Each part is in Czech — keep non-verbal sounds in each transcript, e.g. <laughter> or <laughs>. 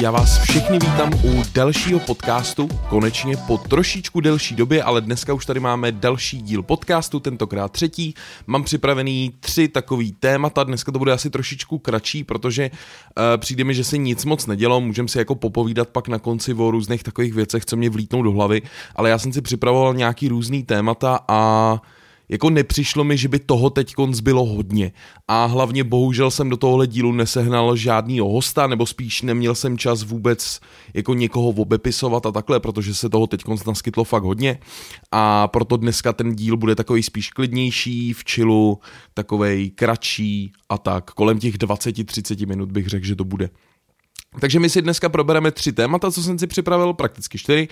Já vás všechny vítám u dalšího podcastu, konečně po trošičku delší době, ale dneska už tady máme další díl podcastu, tentokrát třetí. Mám připravený tři takový témata, dneska to bude asi trošičku kratší, protože uh, přijde mi, že se nic moc nedělo, můžeme si jako popovídat pak na konci o různých takových věcech, co mě vlítnou do hlavy, ale já jsem si připravoval nějaký různý témata a jako nepřišlo mi, že by toho teď bylo hodně. A hlavně bohužel jsem do tohohle dílu nesehnal žádný hosta, nebo spíš neměl jsem čas vůbec jako někoho obepisovat a takhle, protože se toho teď naskytlo fakt hodně. A proto dneska ten díl bude takový spíš klidnější, v čilu, takovej kratší a tak. Kolem těch 20-30 minut bych řekl, že to bude. Takže my si dneska probereme tři témata, co jsem si připravil, prakticky čtyři,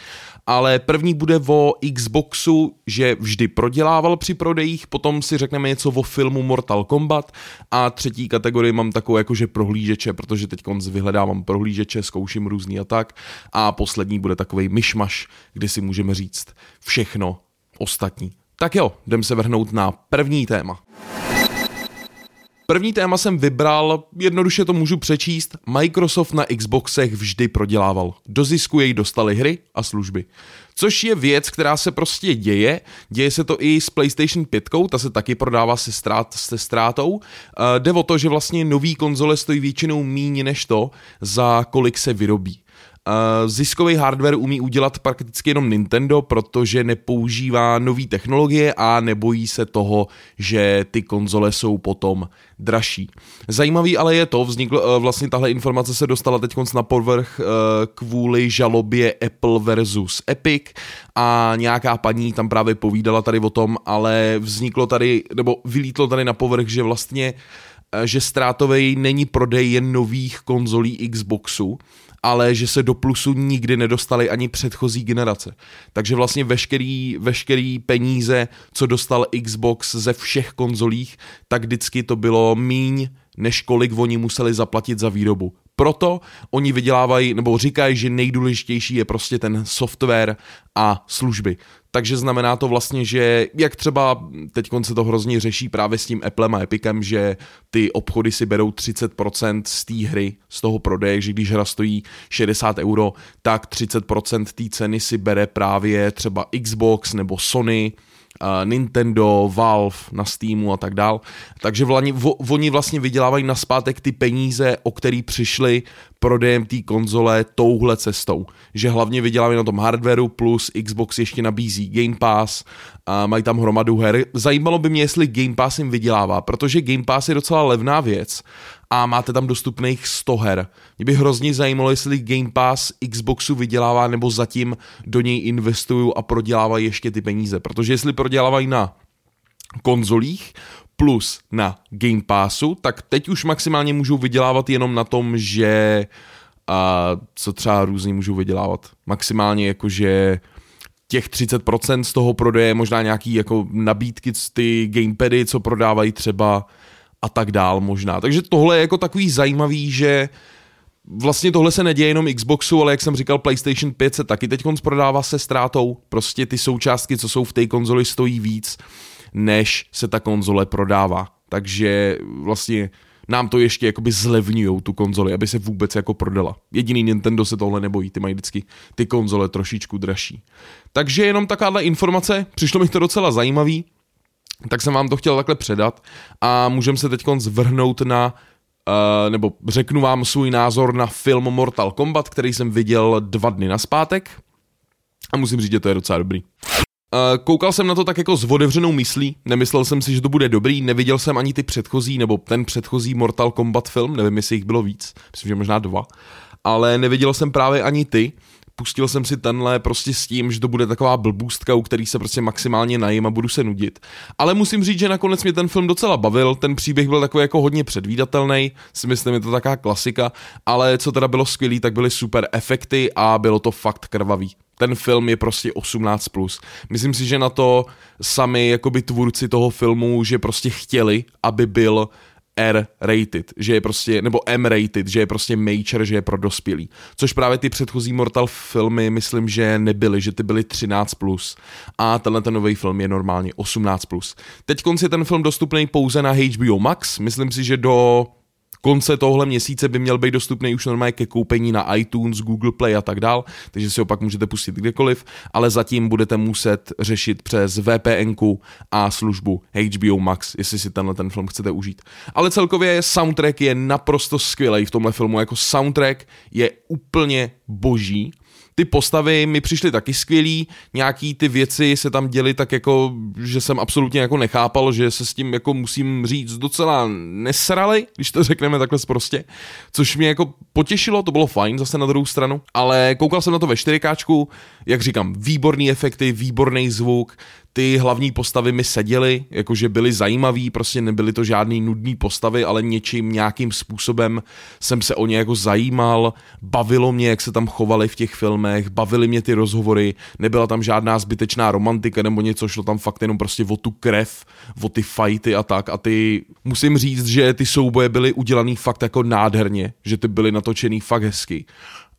ale první bude o Xboxu, že vždy prodělával při prodejích, potom si řekneme něco o filmu Mortal Kombat a třetí kategorii mám takovou jakože prohlížeče, protože teď vyhledávám prohlížeče, zkouším různý a tak a poslední bude takový myšmaš, kdy si můžeme říct všechno ostatní. Tak jo, jdem se vrhnout na první téma. První téma jsem vybral, jednoduše to můžu přečíst, Microsoft na Xboxech vždy prodělával. Do zisku jej dostali hry a služby. Což je věc, která se prostě děje, děje se to i s PlayStation 5, ta se taky prodává se, strát, se ztrátou. Uh, jde o to, že vlastně nový konzole stojí většinou míň než to, za kolik se vyrobí. Uh, ziskový hardware umí udělat prakticky jenom Nintendo, protože nepoužívá nové technologie a nebojí se toho, že ty konzole jsou potom dražší. Zajímavý ale je to, vzniklo, uh, vlastně tahle informace se dostala teď na povrch uh, kvůli žalobě Apple versus Epic a nějaká paní tam právě povídala tady o tom, ale vzniklo tady, nebo vylítlo tady na povrch, že vlastně že ztrátový není prodej jen nových konzolí Xboxu, ale že se do plusu nikdy nedostali ani předchozí generace. Takže vlastně veškerý, veškerý peníze, co dostal Xbox ze všech konzolích, tak vždycky to bylo míň, než kolik oni museli zaplatit za výrobu. Proto oni vydělávají, nebo říkají, že nejdůležitější je prostě ten software a služby. Takže znamená to vlastně, že jak třeba teď se to hrozně řeší právě s tím Applem a Epicem, že ty obchody si berou 30% z té hry, z toho prodeje, že když hra stojí 60 euro, tak 30% té ceny si bere právě třeba Xbox nebo Sony, Nintendo, Valve na Steamu a tak dál. Takže vlani, vo, oni vlastně vydělávají na zpátek ty peníze, o který přišli prodejem té konzole touhle cestou. Že hlavně vydělávají na tom hardwareu plus Xbox ještě nabízí Game Pass a mají tam hromadu her. Zajímalo by mě, jestli Game Pass jim vydělává, protože Game Pass je docela levná věc a máte tam dostupných 100 her. Mě by hrozně zajímalo, jestli Game Pass Xboxu vydělává nebo zatím do něj investují a prodělávají ještě ty peníze, protože jestli prodělávají na konzolích plus na Game Passu, tak teď už maximálně můžou vydělávat jenom na tom, že a co třeba různě můžou vydělávat. Maximálně jakože těch 30% z toho prodeje, možná nějaký jako nabídky, ty gamepady, co prodávají třeba a tak dál možná. Takže tohle je jako takový zajímavý, že vlastně tohle se neděje jenom Xboxu, ale jak jsem říkal, PlayStation 5 se taky teď prodává se ztrátou. Prostě ty součástky, co jsou v té konzoli, stojí víc, než se ta konzole prodává. Takže vlastně nám to ještě jakoby zlevňují tu konzoli, aby se vůbec jako prodala. Jediný Nintendo se tohle nebojí, ty mají vždycky ty konzole trošičku dražší. Takže jenom takováhle informace, přišlo mi to docela zajímavý, tak jsem vám to chtěl takhle předat a můžeme se teď zvrhnout na Uh, nebo řeknu vám svůj názor na film Mortal Kombat, který jsem viděl dva dny naspátek a musím říct, že to je docela dobrý. Uh, koukal jsem na to tak jako s otevřenou myslí, nemyslel jsem si, že to bude dobrý, neviděl jsem ani ty předchozí, nebo ten předchozí Mortal Kombat film, nevím, jestli jich bylo víc, myslím, že možná dva, ale neviděl jsem právě ani ty, pustil jsem si tenhle prostě s tím, že to bude taková blbůstka, u který se prostě maximálně najím a budu se nudit. Ale musím říct, že nakonec mě ten film docela bavil, ten příběh byl takový jako hodně předvídatelný, si myslím, je to taková klasika, ale co teda bylo skvělý, tak byly super efekty a bylo to fakt krvavý ten film je prostě 18+. Plus. Myslím si, že na to sami jakoby tvůrci toho filmu, že prostě chtěli, aby byl R-rated, že je prostě, nebo M-rated, že je prostě major, že je pro dospělý. Což právě ty předchozí Mortal filmy, myslím, že nebyly, že ty byly 13+. Plus. A tenhle ten nový film je normálně 18+. Plus. Teď je ten film dostupný pouze na HBO Max, myslím si, že do konce tohle měsíce by měl být dostupný už normálně ke koupení na iTunes, Google Play a tak dál, takže si ho pak můžete pustit kdekoliv, ale zatím budete muset řešit přes VPN a službu HBO Max, jestli si tenhle ten film chcete užít. Ale celkově soundtrack je naprosto skvělý v tomhle filmu, jako soundtrack je úplně boží ty postavy mi přišly taky skvělý, nějaký ty věci se tam děly tak jako, že jsem absolutně jako nechápal, že se s tím jako musím říct docela nesrali, když to řekneme takhle prostě, což mě jako potěšilo, to bylo fajn zase na druhou stranu, ale koukal jsem na to ve 4K, jak říkám, výborný efekty, výborný zvuk, ty hlavní postavy mi seděly, jakože byly zajímavý, prostě nebyly to žádný nudný postavy, ale něčím, nějakým způsobem jsem se o ně jako zajímal, bavilo mě, jak se tam chovali v těch filmech, bavily mě ty rozhovory, nebyla tam žádná zbytečná romantika nebo něco, šlo tam fakt jenom prostě o tu krev, o ty fighty a tak. A ty, musím říct, že ty souboje byly udělaný fakt jako nádherně, že ty byly natočený fakt hezky.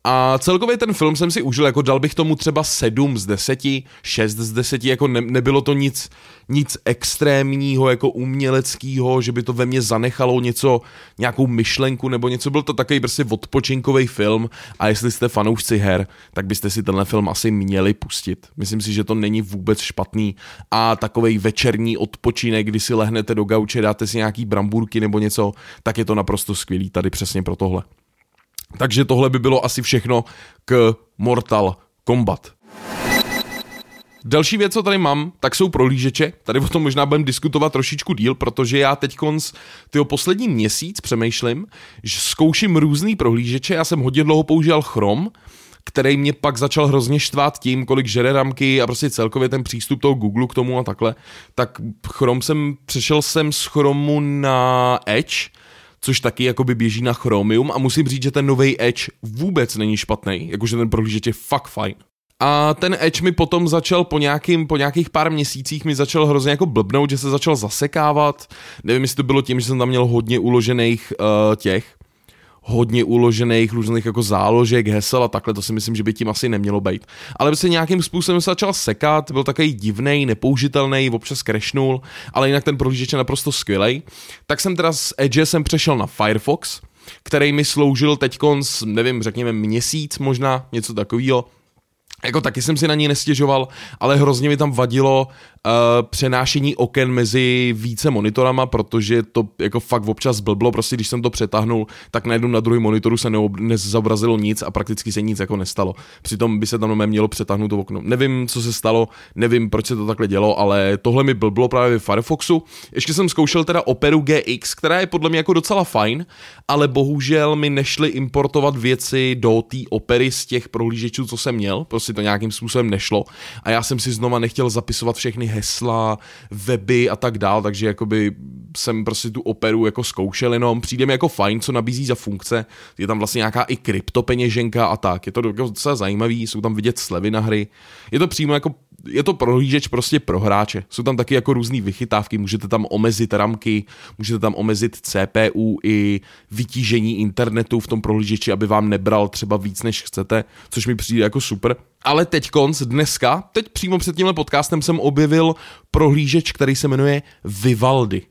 A celkově ten film jsem si užil, jako dal bych tomu třeba 7 z 10, 6 z 10, jako ne, nebylo to nic, nic extrémního, jako uměleckého, že by to ve mně zanechalo něco, nějakou myšlenku nebo něco, byl to takový prostě odpočinkový film a jestli jste fanoušci her, tak byste si tenhle film asi měli pustit. Myslím si, že to není vůbec špatný a takový večerní odpočinek, kdy si lehnete do gauče, dáte si nějaký brambůrky nebo něco, tak je to naprosto skvělý tady přesně pro tohle. Takže tohle by bylo asi všechno k Mortal Kombat. Další věc, co tady mám, tak jsou prohlížeče. Tady o tom možná budeme diskutovat trošičku díl, protože já teď konc tyho poslední měsíc přemýšlím, že zkouším různý prohlížeče. Já jsem hodně dlouho používal Chrome, který mě pak začal hrozně štvát tím, kolik žere ramky a prostě celkově ten přístup toho Google k tomu a takhle. Tak Chrome jsem, přešel jsem z Chromu na Edge, což taky jakoby běží na Chromium a musím říct, že ten nový Edge vůbec není špatný, jakože ten prohlížeč je fakt fajn. A ten Edge mi potom začal po, nějakým, po nějakých pár měsících mi začal hrozně jako blbnout, že se začal zasekávat. Nevím, jestli to bylo tím, že jsem tam měl hodně uložených uh, těch hodně uložených různých jako záložek, hesel a takhle, to si myslím, že by tím asi nemělo být. Ale se nějakým způsobem se začal sekat, byl takový divný, nepoužitelný, občas crashnul, ale jinak ten prohlížeč je naprosto skvělý. Tak jsem teda z Edge jsem přešel na Firefox, který mi sloužil teď nevím, řekněme měsíc možná, něco takového. Jako taky jsem si na ní nestěžoval, ale hrozně mi tam vadilo přenášení oken mezi více monitorama, protože to jako fakt občas blblo, prostě když jsem to přetahnul, tak najednou na druhém monitoru se neob- nezobrazilo nic a prakticky se nic jako nestalo. Přitom by se tam mělo přetáhnout to okno. Nevím, co se stalo, nevím, proč se to takhle dělo, ale tohle mi blblo právě ve Firefoxu. Ještě jsem zkoušel teda Operu GX, která je podle mě jako docela fajn, ale bohužel mi nešly importovat věci do té Opery z těch prohlížečů, co jsem měl, prostě to nějakým způsobem nešlo a já jsem si znova nechtěl zapisovat všechny hesla, weby a tak dál, takže jakoby jsem prostě tu operu jako zkoušel jenom, přijde mi jako fajn, co nabízí za funkce, je tam vlastně nějaká i kryptopeněženka a tak, je to docela zajímavý, jsou tam vidět slevy na hry, je to přímo jako je to prohlížeč prostě pro hráče. Jsou tam taky jako různé vychytávky, můžete tam omezit ramky, můžete tam omezit CPU i vytížení internetu v tom prohlížeči, aby vám nebral třeba víc, než chcete, což mi přijde jako super. Ale teď konc, dneska, teď přímo před tímhle podcastem jsem objevil prohlížeč, který se jmenuje Vivaldi.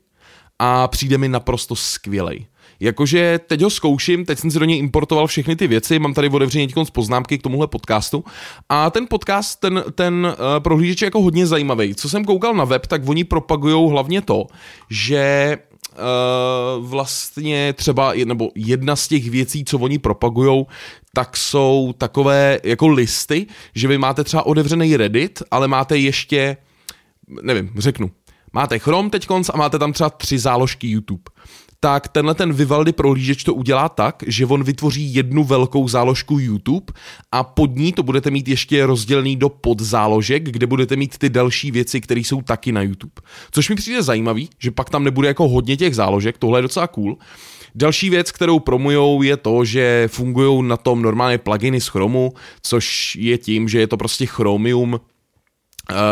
A přijde mi naprosto skvělej. Jakože teď ho zkouším, teď jsem si do něj importoval všechny ty věci, mám tady otevřeně z poznámky k tomuhle podcastu a ten podcast, ten, ten uh, prohlížeč je jako hodně zajímavý. Co jsem koukal na web, tak oni propagují hlavně to, že Uh, vlastně třeba, nebo jedna z těch věcí, co oni propagujou, tak jsou takové jako listy, že vy máte třeba otevřený Reddit, ale máte ještě, nevím, řeknu, máte Chrome teď a máte tam třeba tři záložky YouTube tak tenhle ten Vivaldi prohlížeč to udělá tak, že on vytvoří jednu velkou záložku YouTube a pod ní to budete mít ještě rozdělený do podzáložek, kde budete mít ty další věci, které jsou taky na YouTube. Což mi přijde zajímavý, že pak tam nebude jako hodně těch záložek, tohle je docela cool. Další věc, kterou promujou, je to, že fungují na tom normálně pluginy z Chromu, což je tím, že je to prostě Chromium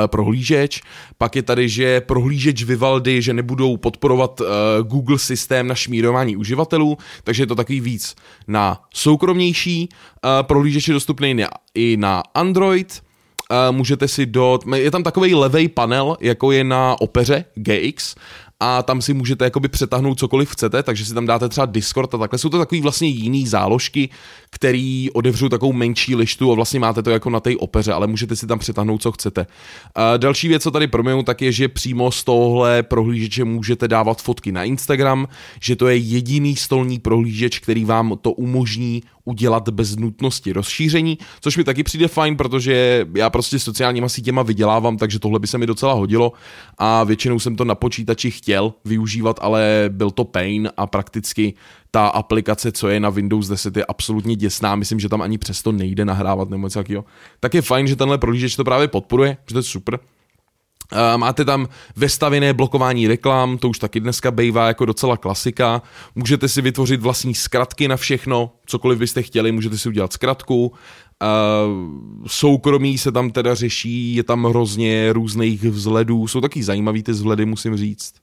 prohlížeč, pak je tady, že prohlížeč Vivaldi, že nebudou podporovat uh, Google systém na šmírování uživatelů, takže je to takový víc na soukromnější. Uh, prohlížeč je dostupný i na Android, můžete si do, je tam takový levý panel, jako je na Opeře GX a tam si můžete jakoby přetáhnout cokoliv chcete, takže si tam dáte třeba Discord a takhle. Jsou to takový vlastně jiný záložky, který odevřou takovou menší lištu a vlastně máte to jako na té opeře, ale můžete si tam přetáhnout, co chcete. A další věc, co tady proměnu, tak je, že přímo z tohle prohlížeče můžete dávat fotky na Instagram, že to je jediný stolní prohlížeč, který vám to umožní udělat bez nutnosti rozšíření, což mi taky přijde fajn, protože já prostě sociálníma sítěma vydělávám, takže tohle by se mi docela hodilo a většinou jsem to na počítači chtěl využívat, ale byl to pain a prakticky ta aplikace, co je na Windows 10, je absolutně děsná. Myslím, že tam ani přesto nejde nahrávat nebo něco takového. Tak je fajn, že tenhle prohlížeč to právě podporuje, že to je super. Máte tam vestavěné blokování reklam, to už taky dneska bývá jako docela klasika. Můžete si vytvořit vlastní zkratky na všechno, cokoliv byste chtěli, můžete si udělat zkratku. Soukromí se tam teda řeší, je tam hrozně různých vzhledů, jsou taky zajímavý ty vzhledy, musím říct.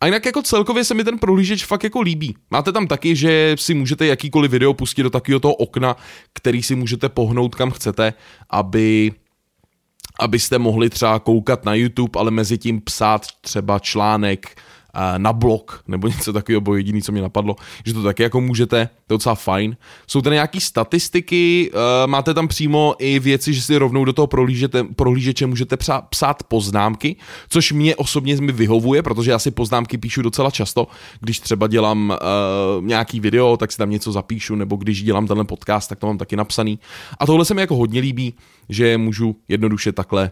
A jinak jako celkově se mi ten prohlížeč fakt jako líbí. Máte tam taky, že si můžete jakýkoliv video pustit do takového toho okna, který si můžete pohnout kam chcete, aby abyste mohli třeba koukat na YouTube, ale mezi tím psát třeba článek na blog nebo něco takového, bo jediný, co mě napadlo, že to taky jako můžete, to je docela fajn. Jsou tady nějaký statistiky, máte tam přímo i věci, že si rovnou do toho prohlížete, prohlížeče můžete psát, poznámky, což mě osobně mi vyhovuje, protože já si poznámky píšu docela často, když třeba dělám uh, nějaký video, tak si tam něco zapíšu, nebo když dělám tenhle podcast, tak to mám taky napsaný. A tohle se mi jako hodně líbí, že můžu jednoduše takhle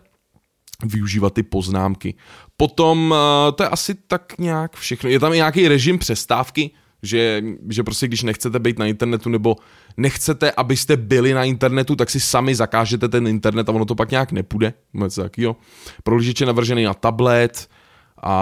využívat ty poznámky. Potom eh, to je asi tak nějak všechno. Je tam i nějaký režim přestávky, že, že prostě když nechcete být na internetu nebo nechcete, abyste byli na internetu, tak si sami zakážete ten internet a ono to pak nějak nepůjde. Něco. Prohlížeč je navržený na tablet a,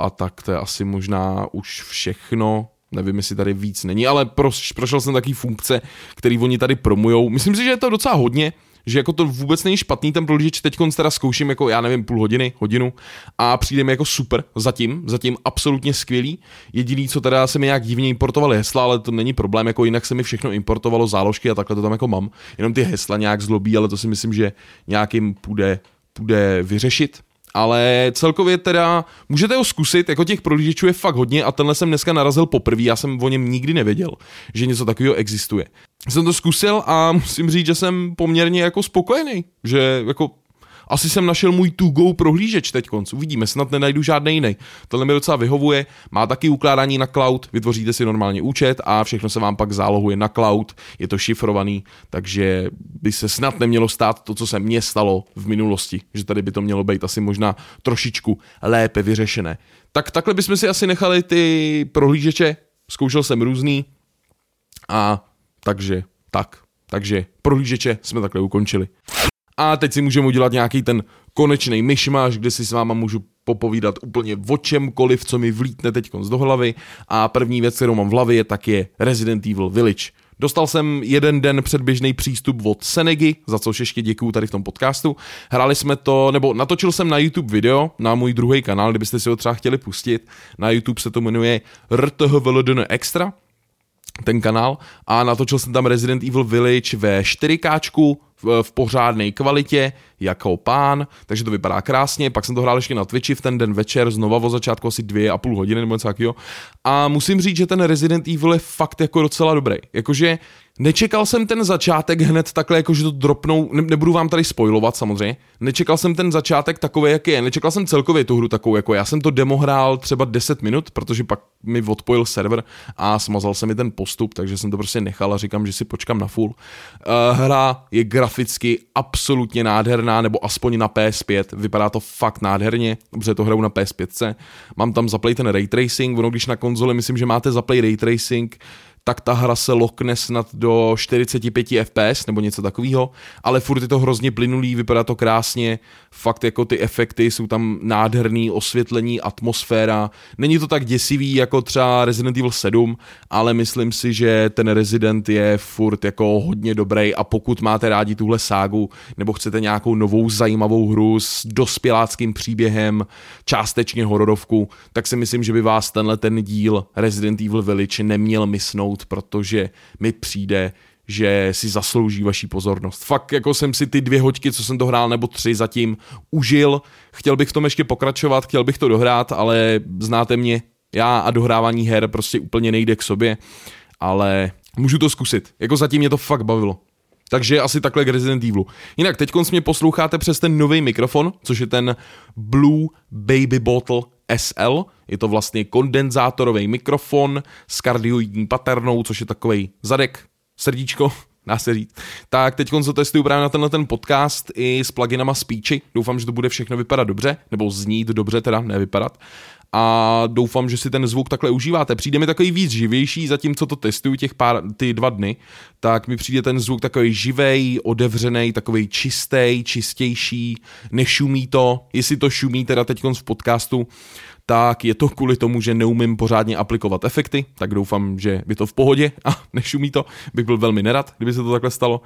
a tak to je asi možná už všechno. Nevím, jestli tady víc není, ale proš, prošel jsem taky funkce, který oni tady promujou. Myslím si, že je to docela hodně že jako to vůbec není špatný ten prohlížeč, teď teda zkouším jako já nevím půl hodiny, hodinu a přijde mi jako super zatím, zatím absolutně skvělý. Jediný, co teda se mi nějak divně importovali hesla, ale to není problém, jako jinak se mi všechno importovalo záložky a takhle to tam jako mám. Jenom ty hesla nějak zlobí, ale to si myslím, že nějakým půjde, půjde vyřešit ale celkově teda můžete ho zkusit, jako těch prohlížečů je fakt hodně a tenhle jsem dneska narazil poprvé, já jsem o něm nikdy nevěděl, že něco takového existuje. Jsem to zkusil a musím říct, že jsem poměrně jako spokojený, že jako asi jsem našel můj to-go prohlížeč teď konc. Uvidíme, snad nenajdu žádný jiný. Tohle mi docela vyhovuje, má taky ukládání na cloud, vytvoříte si normálně účet a všechno se vám pak zálohuje na cloud, je to šifrovaný, takže by se snad nemělo stát to, co se mně stalo v minulosti, že tady by to mělo být asi možná trošičku lépe vyřešené. Tak takhle bychom si asi nechali ty prohlížeče, zkoušel jsem různý a takže tak. Takže prohlížeče jsme takhle ukončili. A teď si můžeme udělat nějaký ten konečný myšmaš, kde si s váma můžu popovídat úplně o čemkoliv, co mi vlítne teď do hlavy. A první věc, kterou mám v hlavě, tak je Resident Evil Village. Dostal jsem jeden den předběžný přístup od Senegy, za což ještě děkuju tady v tom podcastu. Hráli jsme to, nebo natočil jsem na YouTube video, na můj druhý kanál, kdybyste si ho třeba chtěli pustit. Na YouTube se to jmenuje RTHVLDN Extra, ten kanál a natočil jsem tam Resident Evil Village ve 4K v, v pořádné kvalitě, jako pán, takže to vypadá krásně. Pak jsem to hrál ještě na Twitchi v ten den večer, znova o začátku asi dvě a půl hodiny nebo něco takového. A musím říct, že ten Resident Evil je fakt jako docela dobrý. Jakože Nečekal jsem ten začátek hned takhle, jako že to dropnou, ne, nebudu vám tady spoilovat samozřejmě, nečekal jsem ten začátek takový, jaký je, nečekal jsem celkově tu hru takovou, jako já jsem to demo hrál třeba 10 minut, protože pak mi odpojil server a smazal se mi ten postup, takže jsem to prostě nechal a říkám, že si počkám na full. Uh, hra je graficky absolutně nádherná, nebo aspoň na PS5, vypadá to fakt nádherně, dobře to hraju na PS5, mám tam zaplay ten ray tracing, ono když na konzoli myslím, že máte zaplay ray tracing, tak ta hra se lokne snad do 45 fps nebo něco takového, ale furt je to hrozně plynulý, vypadá to krásně, fakt jako ty efekty jsou tam nádherný, osvětlení, atmosféra, není to tak děsivý jako třeba Resident Evil 7, ale myslím si, že ten Resident je furt jako hodně dobrý a pokud máte rádi tuhle ságu nebo chcete nějakou novou zajímavou hru s dospěláckým příběhem, částečně hororovku, tak si myslím, že by vás tenhle ten díl Resident Evil Village neměl mysnout protože mi přijde, že si zaslouží vaší pozornost. Fakt jako jsem si ty dvě hoďky, co jsem to hrál, nebo tři zatím, užil. Chtěl bych v tom ještě pokračovat, chtěl bych to dohrát, ale znáte mě, já a dohrávání her prostě úplně nejde k sobě, ale můžu to zkusit. Jako zatím mě to fakt bavilo. Takže asi takhle k Resident Evilu. Jinak teď mě posloucháte přes ten nový mikrofon, což je ten Blue Baby Bottle SL. Je to vlastně kondenzátorový mikrofon s kardioidní paternou, což je takový zadek, srdíčko, <laughs> dá se říct. Tak teď to testuju právě na tenhle ten podcast i s pluginama Speechy. Doufám, že to bude všechno vypadat dobře, nebo znít dobře, teda nevypadat a doufám, že si ten zvuk takhle užíváte. Přijde mi takový víc živější, zatímco to testuju těch pár, ty dva dny, tak mi přijde ten zvuk takový živej, odevřený, takový čistý, čistější, nešumí to, jestli to šumí teda teď v podcastu, tak je to kvůli tomu, že neumím pořádně aplikovat efekty, tak doufám, že by to v pohodě a <laughs> nešumí to, bych byl velmi nerad, kdyby se to takhle stalo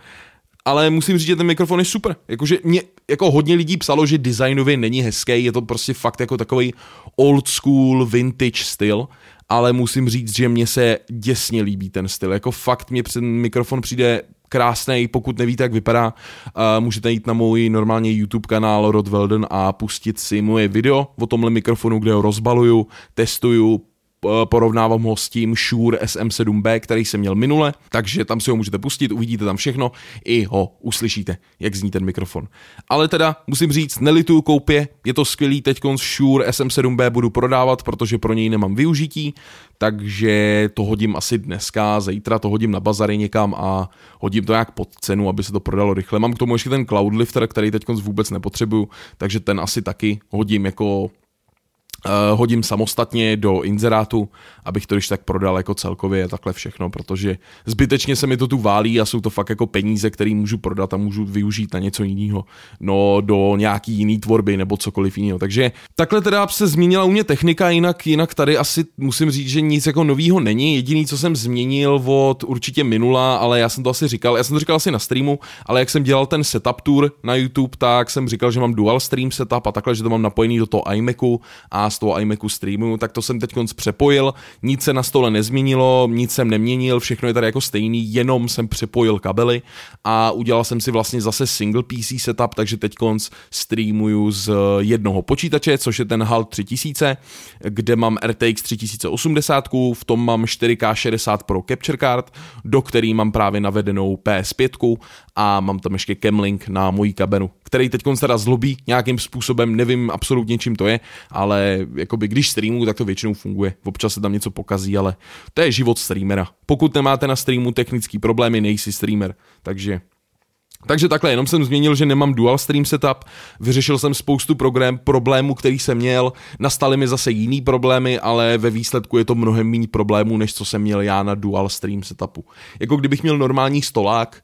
ale musím říct, že ten mikrofon je super. Jakože mě, jako hodně lidí psalo, že designově není hezký, je to prostě fakt jako takový old school vintage styl, ale musím říct, že mně se děsně líbí ten styl. Jako fakt mě ten mikrofon přijde krásný, pokud nevíte, jak vypadá, uh, můžete jít na můj normálně YouTube kanál Rod Weldon a pustit si moje video o tomhle mikrofonu, kde ho rozbaluju, testuju, porovnávám ho s tím Shure SM7B, který jsem měl minule, takže tam si ho můžete pustit, uvidíte tam všechno, i ho uslyšíte, jak zní ten mikrofon. Ale teda musím říct, nelituju koupě, je to skvělý, teď Shure SM7B budu prodávat, protože pro něj nemám využití, takže to hodím asi dneska, zítra to hodím na bazary někam a hodím to nějak pod cenu, aby se to prodalo rychle. Mám k tomu ještě ten Cloudlifter, který teď vůbec nepotřebuju, takže ten asi taky hodím jako hodím samostatně do inzerátu, abych to když tak prodal jako celkově takhle všechno, protože zbytečně se mi to tu válí a jsou to fakt jako peníze, které můžu prodat a můžu využít na něco jiného, no do nějaký jiný tvorby nebo cokoliv jiného. Takže takhle teda se změnila u mě technika, jinak, jinak tady asi musím říct, že nic jako novýho není. Jediný, co jsem změnil od určitě minula, ale já jsem to asi říkal, já jsem to říkal asi na streamu, ale jak jsem dělal ten setup tour na YouTube, tak jsem říkal, že mám dual stream setup a takhle, že to mám napojený do toho iMacu a z toho iMacu streamu, tak to jsem teď přepojil, nic se na stole nezměnilo, nic jsem neměnil, všechno je tady jako stejný, jenom jsem přepojil kabely a udělal jsem si vlastně zase single PC setup, takže teď streamuju z jednoho počítače, což je ten HAL 3000, kde mám RTX 3080, v tom mám 4K 60 Pro Capture Card, do který mám právě navedenou PS5 a mám tam ještě Camlink na mojí kabenu, který teď teda zlobí nějakým způsobem, nevím absolutně čím to je, ale jakoby když streamu, tak to většinou funguje. Občas se tam něco pokazí, ale to je život streamera. Pokud nemáte na streamu technický problémy, nejsi streamer. Takže takže takhle, jenom jsem změnil, že nemám dual stream setup, vyřešil jsem spoustu program, problémů, který jsem měl, nastaly mi zase jiný problémy, ale ve výsledku je to mnohem méně problémů, než co jsem měl já na dual stream setupu. Jako kdybych měl normální stolák,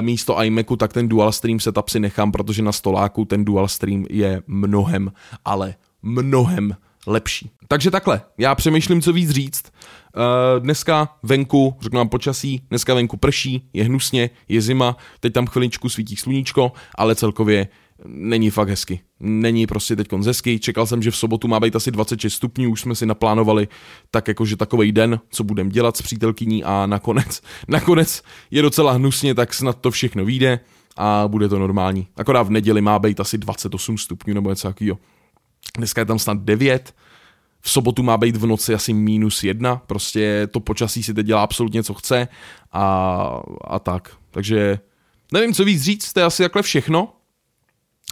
místo iMacu, tak ten dual stream setup si nechám, protože na stoláku ten dual stream je mnohem, ale mnohem lepší. Takže takhle, já přemýšlím, co víc říct. Uh, dneska venku, řeknu vám počasí, dneska venku prší, je hnusně, je zima, teď tam chviličku svítí sluníčko, ale celkově není fakt hezky. Není prostě teď hezky. Čekal jsem, že v sobotu má být asi 26 stupňů, už jsme si naplánovali tak jakože takový den, co budeme dělat s přítelkyní a nakonec, <laughs> nakonec je docela hnusně, tak snad to všechno vyjde a bude to normální. Akorát v neděli má být asi 28 stupňů nebo něco takového. Dneska je tam snad 9, v sobotu má být v noci asi minus jedna, prostě to počasí si teď dělá absolutně co chce a, a tak. Takže nevím, co víc říct, to je asi takhle všechno.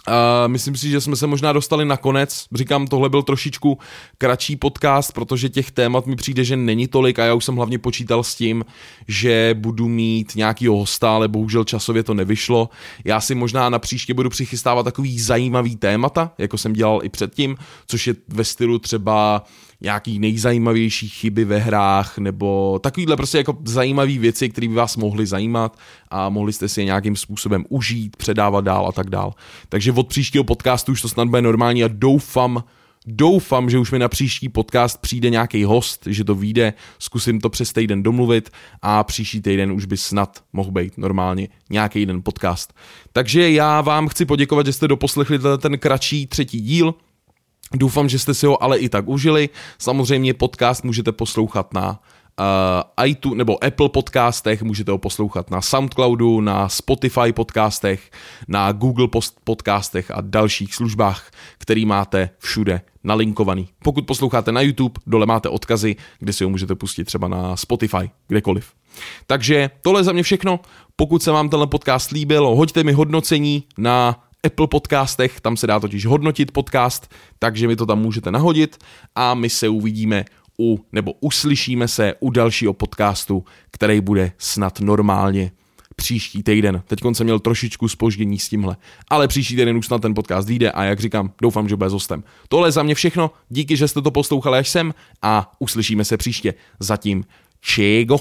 Uh, myslím si, že jsme se možná dostali na konec. Říkám, tohle byl trošičku kratší podcast, protože těch témat mi přijde, že není tolik a já už jsem hlavně počítal s tím, že budu mít nějaký hosta, ale bohužel časově to nevyšlo. Já si možná na příště budu přichystávat takový zajímavý témata, jako jsem dělal i předtím, což je ve stylu třeba nějaký nejzajímavější chyby ve hrách, nebo takovýhle prostě jako zajímavé věci, které by vás mohly zajímat a mohli jste si je nějakým způsobem užít, předávat dál a tak dál. Takže od příštího podcastu už to snad bude normální a doufám, Doufám, že už mi na příští podcast přijde nějaký host, že to vyjde, zkusím to přes týden domluvit a příští týden už by snad mohl být normálně nějaký jeden podcast. Takže já vám chci poděkovat, že jste doposlechli ten kratší třetí díl. Doufám, že jste si ho ale i tak užili. Samozřejmě podcast můžete poslouchat na uh, iTunes nebo Apple podcastech, můžete ho poslouchat na Soundcloudu, na Spotify podcastech, na Google podcastech a dalších službách, který máte všude nalinkovaný. Pokud posloucháte na YouTube, dole máte odkazy, kde si ho můžete pustit třeba na Spotify, kdekoliv. Takže tohle za mě všechno. Pokud se vám tenhle podcast líbil, hoďte mi hodnocení na Apple podcastech, tam se dá totiž hodnotit podcast, takže mi to tam můžete nahodit a my se uvidíme u, nebo uslyšíme se u dalšího podcastu, který bude snad normálně příští týden. Teď jsem měl trošičku spoždění s tímhle, ale příští týden už snad ten podcast vyjde a jak říkám, doufám, že bude hostem. Tohle je za mě všechno, díky, že jste to poslouchali až sem a uslyšíme se příště. Zatím čego.